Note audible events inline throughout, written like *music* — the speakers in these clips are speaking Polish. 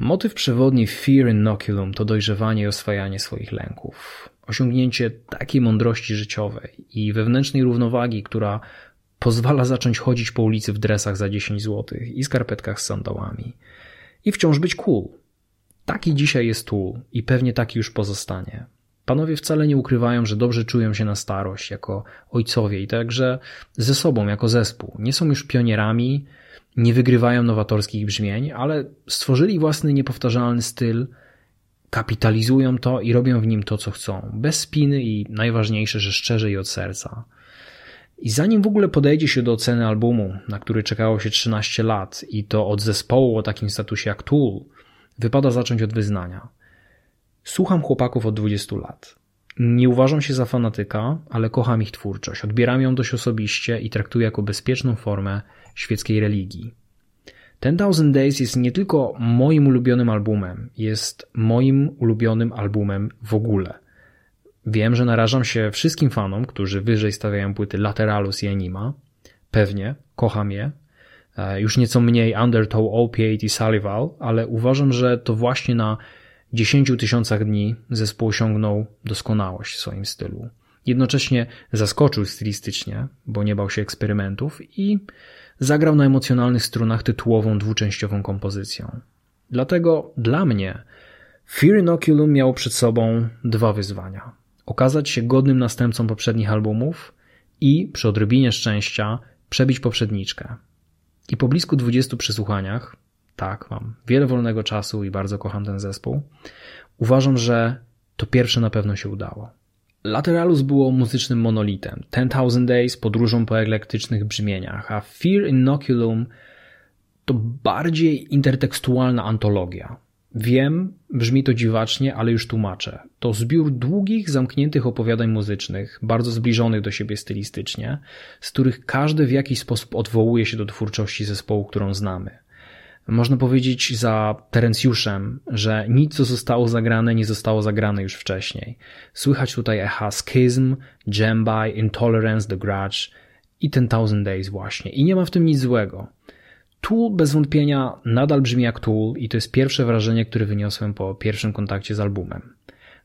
Motyw przewodni Fear Inoculum to dojrzewanie i oswajanie swoich lęków. Osiągnięcie takiej mądrości życiowej i wewnętrznej równowagi, która pozwala zacząć chodzić po ulicy w dresach za 10 zł i skarpetkach z sandałami. I wciąż być cool. Taki dzisiaj jest Tool i pewnie taki już pozostanie. Panowie wcale nie ukrywają, że dobrze czują się na starość jako ojcowie i także ze sobą jako zespół. Nie są już pionierami, nie wygrywają nowatorskich brzmień, ale stworzyli własny niepowtarzalny styl, kapitalizują to i robią w nim to, co chcą. Bez spiny i najważniejsze, że szczerze i od serca. I zanim w ogóle podejdzie się do oceny albumu, na który czekało się 13 lat i to od zespołu o takim statusie jak Tool, wypada zacząć od wyznania. Słucham chłopaków od 20 lat. Nie uważam się za fanatyka, ale kocham ich twórczość. Odbieram ją dość osobiście i traktuję jako bezpieczną formę świeckiej religii. Ten Thousand Days jest nie tylko moim ulubionym albumem, jest moim ulubionym albumem w ogóle. Wiem, że narażam się wszystkim fanom, którzy wyżej stawiają płyty Lateralus i Anima. Pewnie, kocham je. E, już nieco mniej Undertow, Opiate i Salival, ale uważam, że to właśnie na 10 tysiącach dni zespół osiągnął doskonałość w swoim stylu. Jednocześnie zaskoczył stylistycznie, bo nie bał się eksperymentów i zagrał na emocjonalnych strunach tytułową dwuczęściową kompozycją. Dlatego dla mnie Fear Inoculum miał przed sobą dwa wyzwania. Okazać się godnym następcą poprzednich albumów i przy odrobinie szczęścia przebić poprzedniczkę. I po blisku 20 przesłuchaniach tak, mam wiele wolnego czasu i bardzo kocham ten zespół. Uważam, że to pierwsze na pewno się udało. Lateralus było muzycznym monolitem. Ten Thousand Days podróżą po eklektycznych brzmieniach, a Fear Inoculum to bardziej intertekstualna antologia. Wiem, brzmi to dziwacznie, ale już tłumaczę. To zbiór długich, zamkniętych opowiadań muzycznych, bardzo zbliżonych do siebie stylistycznie, z których każdy w jakiś sposób odwołuje się do twórczości zespołu, którą znamy. Można powiedzieć za Terencjuszem, że nic, co zostało zagrane, nie zostało zagrane już wcześniej. Słychać tutaj echa Schism, Jamby, Intolerance, The Grudge i Ten Thousand Days właśnie. I nie ma w tym nic złego. Tool bez wątpienia nadal brzmi jak Tool i to jest pierwsze wrażenie, które wyniosłem po pierwszym kontakcie z albumem.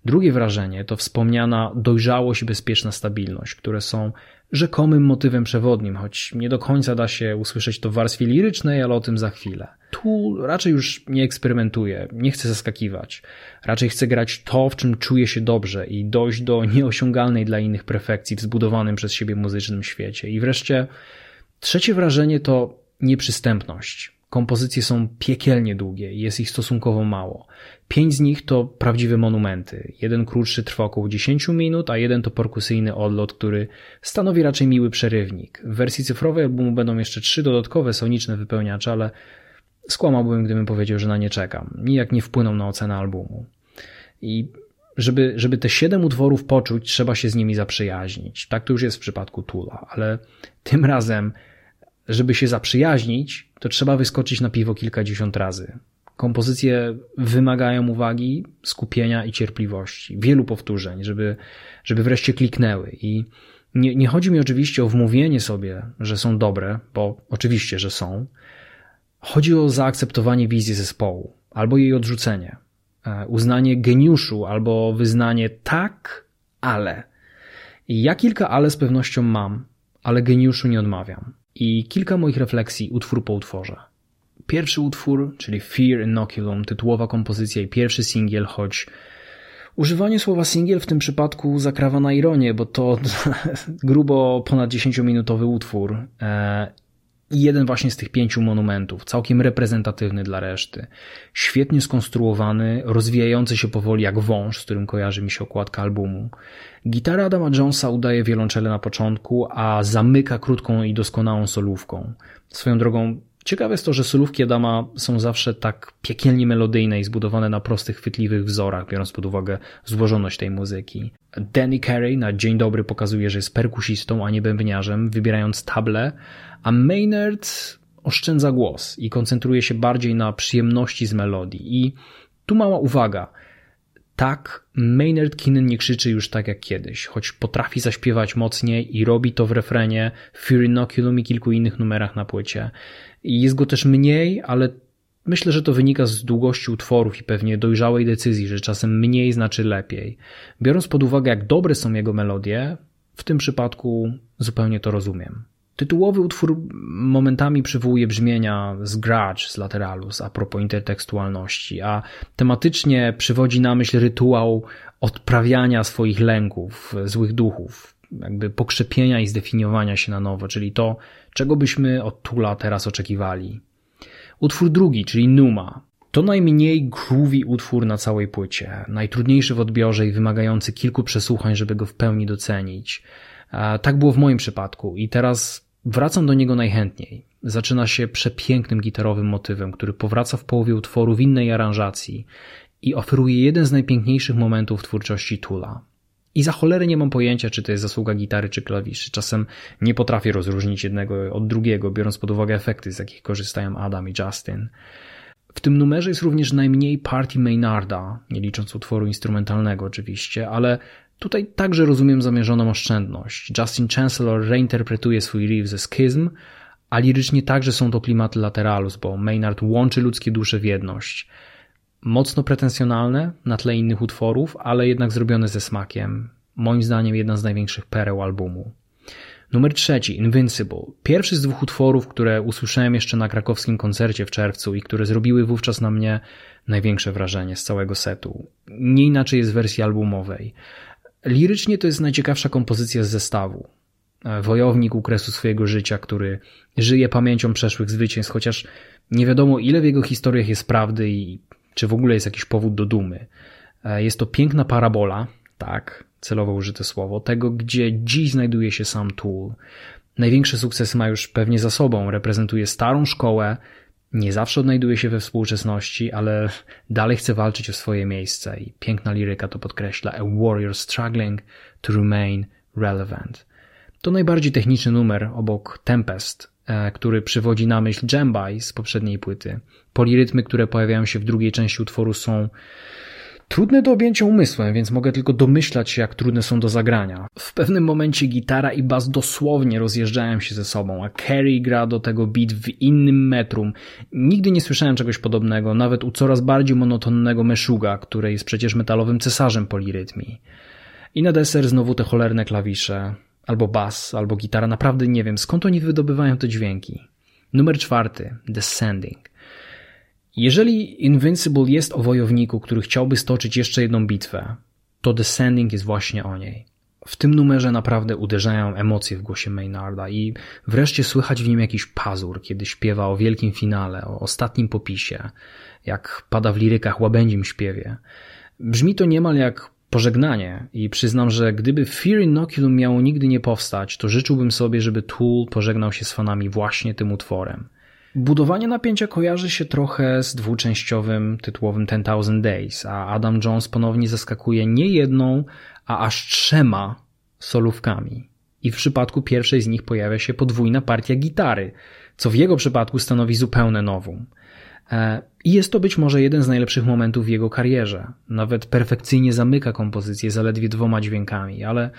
Drugie wrażenie to wspomniana dojrzałość i bezpieczna stabilność, które są rzekomym motywem przewodnim, choć nie do końca da się usłyszeć to w warstwie lirycznej, ale o tym za chwilę. Tu raczej już nie eksperymentuję, nie chcę zaskakiwać. Raczej chcę grać to, w czym czuję się dobrze i dojść do nieosiągalnej dla innych perfekcji w zbudowanym przez siebie muzycznym świecie. I wreszcie trzecie wrażenie to nieprzystępność. Kompozycje są piekielnie długie i jest ich stosunkowo mało. Pięć z nich to prawdziwe monumenty. Jeden krótszy trwa około 10 minut, a jeden to perkusyjny odlot, który stanowi raczej miły przerywnik. W wersji cyfrowej albumu będą jeszcze trzy dodatkowe soniczne wypełniacze, ale skłamałbym, gdybym powiedział, że na nie czekam. Nijak nie wpłyną na ocenę albumu. I żeby, żeby te siedem utworów poczuć, trzeba się z nimi zaprzyjaźnić. Tak to już jest w przypadku Tula, ale tym razem, żeby się zaprzyjaźnić, to trzeba wyskoczyć na piwo kilkadziesiąt razy. Kompozycje wymagają uwagi, skupienia i cierpliwości, wielu powtórzeń, żeby, żeby wreszcie kliknęły. I nie, nie chodzi mi oczywiście o wmówienie sobie, że są dobre, bo oczywiście, że są. Chodzi o zaakceptowanie wizji zespołu albo jej odrzucenie, e, uznanie geniuszu albo wyznanie tak, ale. I ja kilka ale z pewnością mam, ale geniuszu nie odmawiam. I kilka moich refleksji utwór po utworze. Pierwszy utwór, czyli Fear Inoculum, tytułowa kompozycja i pierwszy singiel, choć używanie słowa singiel w tym przypadku zakrawa na ironię, bo to *laughs* grubo ponad 10-minutowy utwór e, i jeden właśnie z tych pięciu monumentów, całkiem reprezentatywny dla reszty. Świetnie skonstruowany, rozwijający się powoli jak wąż, z którym kojarzy mi się okładka albumu. Gitara Adama Jonesa udaje wiolonczele na początku, a zamyka krótką i doskonałą solówką. Swoją drogą Ciekawe jest to, że solówki Adama są zawsze tak piekielnie melodyjne i zbudowane na prostych, chwytliwych wzorach, biorąc pod uwagę złożoność tej muzyki. Danny Carey na dzień dobry pokazuje, że jest perkusistą, a nie bębniarzem, wybierając table, a Maynard oszczędza głos i koncentruje się bardziej na przyjemności z melodii. I tu mała uwaga. Tak, Maynard Keenan nie krzyczy już tak jak kiedyś, choć potrafi zaśpiewać mocniej i robi to w refrenie, Fury Inoculum i kilku innych numerach na płycie. Jest go też mniej, ale Myślę, że to wynika z długości utworów i pewnie dojrzałej decyzji, że czasem mniej znaczy lepiej. Biorąc pod uwagę, jak dobre są jego melodie, w tym przypadku zupełnie to rozumiem. Tytułowy utwór momentami przywołuje brzmienia z Grudge z Lateralus a propos intertekstualności, a tematycznie przywodzi na myśl rytuał odprawiania swoich lęków, złych duchów, jakby pokrzepienia i zdefiniowania się na nowo, czyli to, czego byśmy od Tula teraz oczekiwali. Utwór drugi, czyli Numa, to najmniej groovy utwór na całej płycie, najtrudniejszy w odbiorze i wymagający kilku przesłuchań, żeby go w pełni docenić. Tak było w moim przypadku i teraz wracam do niego najchętniej. Zaczyna się przepięknym gitarowym motywem, który powraca w połowie utworu w innej aranżacji i oferuje jeden z najpiękniejszych momentów twórczości Tula. I za cholerę nie mam pojęcia, czy to jest zasługa gitary czy klawiszy. Czasem nie potrafię rozróżnić jednego od drugiego, biorąc pod uwagę efekty, z jakich korzystają Adam i Justin. W tym numerze jest również najmniej partii Maynarda, nie licząc utworu instrumentalnego oczywiście, ale tutaj także rozumiem zamierzoną oszczędność. Justin Chancellor reinterpretuje swój riff ze Schism, a lirycznie także są to klimaty Lateralus, bo Maynard łączy ludzkie dusze w jedność. Mocno pretensjonalne na tle innych utworów, ale jednak zrobione ze smakiem. Moim zdaniem jedna z największych pereł albumu. Numer trzeci, Invincible. Pierwszy z dwóch utworów, które usłyszałem jeszcze na krakowskim koncercie w czerwcu i które zrobiły wówczas na mnie największe wrażenie z całego setu. Nie inaczej jest w wersji albumowej. Lirycznie to jest najciekawsza kompozycja z zestawu. Wojownik u kresu swojego życia, który żyje pamięcią przeszłych zwycięstw, chociaż nie wiadomo ile w jego historiach jest prawdy i czy w ogóle jest jakiś powód do dumy. Jest to piękna parabola, tak, celowo użyte słowo, tego, gdzie dziś znajduje się sam Tool. Największy sukces ma już pewnie za sobą, reprezentuje starą szkołę, nie zawsze odnajduje się we współczesności, ale dalej chce walczyć o swoje miejsce i piękna liryka to podkreśla A warrior struggling to remain relevant. To najbardziej techniczny numer obok Tempest, e, który przywodzi na myśl Jembai z poprzedniej płyty. Polirytmy, które pojawiają się w drugiej części utworu są Trudne do objęcia umysłem, więc mogę tylko domyślać się, jak trudne są do zagrania. W pewnym momencie gitara i bas dosłownie rozjeżdżają się ze sobą, a Carrie gra do tego beat w innym metrum. Nigdy nie słyszałem czegoś podobnego, nawet u coraz bardziej monotonnego Meshuga, który jest przecież metalowym cesarzem polirytmii. I na deser znowu te cholerne klawisze, albo bas, albo gitara, naprawdę nie wiem skąd oni wydobywają te dźwięki. Numer czwarty, Descending. Jeżeli Invincible jest o wojowniku, który chciałby stoczyć jeszcze jedną bitwę, to Descending jest właśnie o niej. W tym numerze naprawdę uderzają emocje w głosie Maynarda i wreszcie słychać w nim jakiś pazur, kiedy śpiewa o wielkim finale, o ostatnim popisie, jak pada w lirykach łabędzim śpiewie. Brzmi to niemal jak pożegnanie i przyznam, że gdyby Fear Inoculum miało nigdy nie powstać, to życzyłbym sobie, żeby Tool pożegnał się z fanami właśnie tym utworem. Budowanie napięcia kojarzy się trochę z dwuczęściowym tytułowym Ten Thousand Days, a Adam Jones ponownie zaskakuje nie jedną, a aż trzema solówkami. I w przypadku pierwszej z nich pojawia się podwójna partia gitary, co w jego przypadku stanowi zupełne nowum. E, I jest to być może jeden z najlepszych momentów w jego karierze. Nawet perfekcyjnie zamyka kompozycję zaledwie dwoma dźwiękami, ale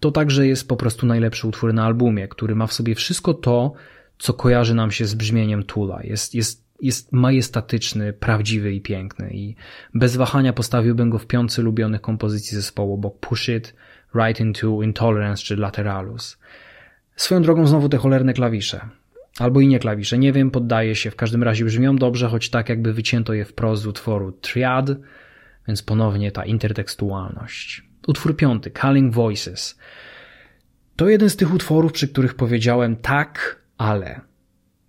to także jest po prostu najlepszy utwór na albumie, który ma w sobie wszystko to, co kojarzy nam się z brzmieniem Tula. Jest, jest, jest majestatyczny, prawdziwy i piękny i bez wahania postawiłbym go w piątce lubionych kompozycji zespołu obok Push It, Right Into, Intolerance czy Lateralus. Swoją drogą znowu te cholerne klawisze. Albo i nie klawisze, nie wiem, poddaję się, w każdym razie brzmią dobrze, choć tak jakby wycięto je wprost z utworu Triad, więc ponownie ta intertekstualność. Utwór piąty, Calling Voices. To jeden z tych utworów, przy których powiedziałem tak, ale.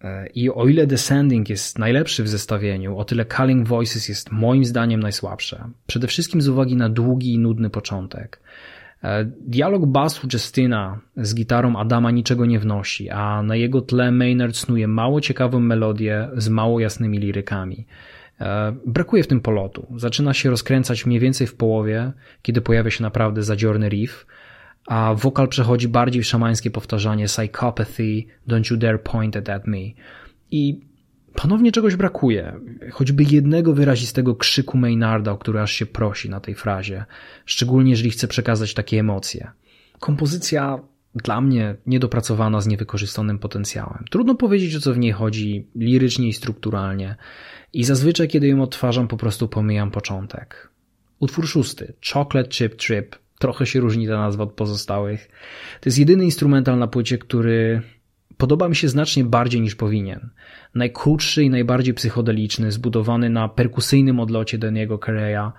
E, I o ile Descending jest najlepszy w zestawieniu, o tyle Calling Voices jest moim zdaniem najsłabsze. Przede wszystkim z uwagi na długi i nudny początek. E, dialog basu Justina z gitarą Adama niczego nie wnosi, a na jego tle Maynard snuje mało ciekawą melodię z mało jasnymi lirykami. E, brakuje w tym polotu. Zaczyna się rozkręcać mniej więcej w połowie, kiedy pojawia się naprawdę zadziorny riff, a wokal przechodzi bardziej w szamańskie powtarzanie psychopathy, don't you dare point it at me. I ponownie czegoś brakuje, choćby jednego wyrazistego krzyku Maynarda, o który aż się prosi na tej frazie, szczególnie jeżeli chce przekazać takie emocje. Kompozycja dla mnie niedopracowana z niewykorzystanym potencjałem. Trudno powiedzieć, o co w niej chodzi lirycznie i strukturalnie. I zazwyczaj, kiedy ją odtwarzam, po prostu pomijam początek. Utwór szósty, Chocolate Chip Trip. Trochę się różni ta nazwa od pozostałych. To jest jedyny instrumental na płycie, który podoba mi się znacznie bardziej niż powinien. Najkrótszy i najbardziej psychodeliczny, zbudowany na perkusyjnym odlocie Daniego Carreya,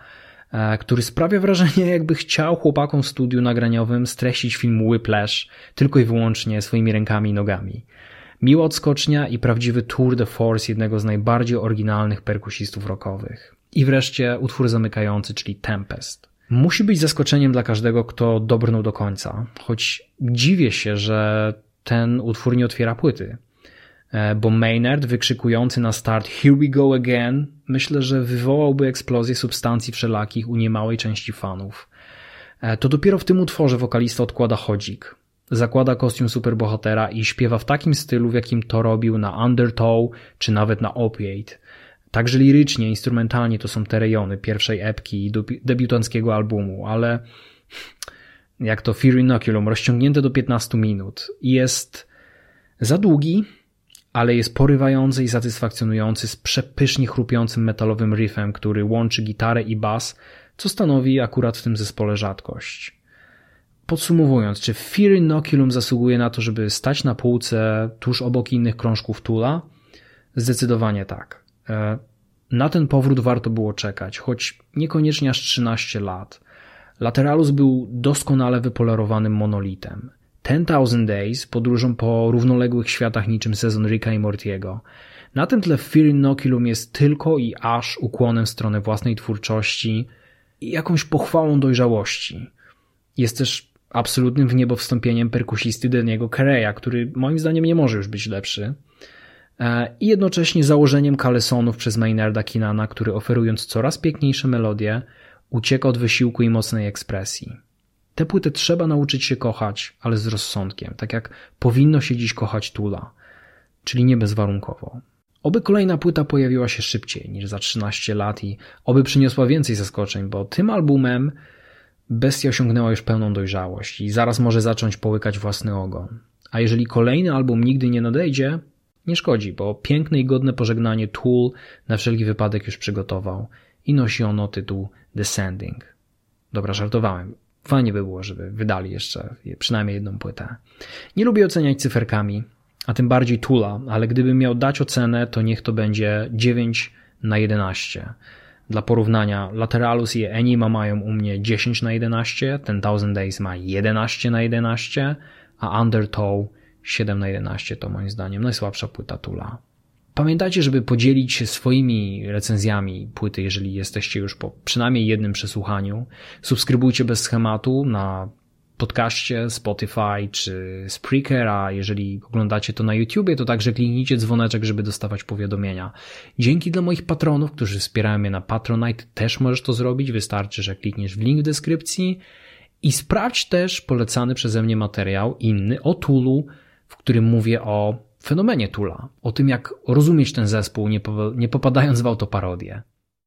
e, który sprawia wrażenie, jakby chciał chłopakom w studiu nagraniowym streścić film Whiplash tylko i wyłącznie swoimi rękami i nogami. Miła odskocznia i prawdziwy tour de force jednego z najbardziej oryginalnych perkusistów rockowych. I wreszcie utwór zamykający, czyli Tempest. Musi być zaskoczeniem dla każdego, kto dobrnął do końca, choć dziwię się, że ten utwór nie otwiera płyty. E, bo Maynard wykrzykujący na start Here we go again myślę, że wywołałby eksplozję substancji wszelakich u niemałej części fanów. E, to dopiero w tym utworze wokalista odkłada chodzik, zakłada kostium superbohatera i śpiewa w takim stylu, w jakim to robił na Undertow czy nawet na Opiate. Także lirycznie, instrumentalnie to są te rejony pierwszej epki i debiutanckiego albumu, ale jak to Fear Inoculum, rozciągnięte do 15 minut. Jest za długi, ale jest porywający i satysfakcjonujący z przepysznie chrupiącym metalowym riffem, który łączy gitarę i bas, co stanowi akurat w tym zespole rzadkość. Podsumowując, czy Fear Inoculum zasługuje na to, żeby stać na półce tuż obok innych krążków Tula? Zdecydowanie tak. E, na ten powrót warto było czekać, choć niekoniecznie aż 13 lat. Lateralus był doskonale wypolerowanym monolitem. Ten Thousand Days podróżą po równoległych światach niczym sezon Ricka i Mortiego. Na tym tle Fear Inoculum jest tylko i aż ukłonem w stronę własnej twórczości i jakąś pochwałą dojrzałości. Jest też absolutnym w niebo wstąpieniem perkusisty Daniego Carreya, który moim zdaniem nie może już być lepszy. E, I jednocześnie założeniem kalesonów przez Maynarda Kinana, który oferując coraz piękniejsze melodie, ucieka od wysiłku i mocnej ekspresji. Tę płytę trzeba nauczyć się kochać, ale z rozsądkiem, tak jak powinno się dziś kochać Tula, czyli nie bezwarunkowo. Oby kolejna płyta pojawiła się szybciej niż za 13 lat i oby przyniosła więcej zaskoczeń, bo tym albumem bestia osiągnęła już pełną dojrzałość i zaraz może zacząć połykać własny ogon. A jeżeli kolejny album nigdy nie nadejdzie, nie szkodzi, bo piękne i godne pożegnanie Tool na wszelki wypadek już przygotował i nosi ono tytuł Descending. Dobra, żartowałem. Fajnie by było, żeby wydali jeszcze przynajmniej jedną płytę. Nie lubię oceniać cyferkami, a tym bardziej Tula, ale gdybym miał dać ocenę, to niech to będzie 9 na 11. Dla porównania, Lateralus i Enima mają u mnie 10 na 11, ten Thousand Days ma 11 na 11, a Undertow 7 na 11 to moim zdaniem najsłabsza płyta Tula. Pamiętajcie, żeby podzielić się swoimi recenzjami płyty, jeżeli jesteście już po przynajmniej jednym przesłuchaniu. Subskrybujcie bez schematu na podcaście, Spotify czy Spreaker, a jeżeli oglądacie to na YouTubie, to także kliknijcie dzwoneczek, żeby dostawać powiadomienia. Dzięki dla moich patronów, którzy wspierają mnie na Patronite, też możesz to zrobić. Wystarczy, że klikniesz w link w deskrypcji i sprawdź też polecany przeze mnie materiał inny o Tulu, w którym mówię o fenomenie Tula, o tym jak rozumieć ten zespół, nie, po, nie popadając w autoparodię.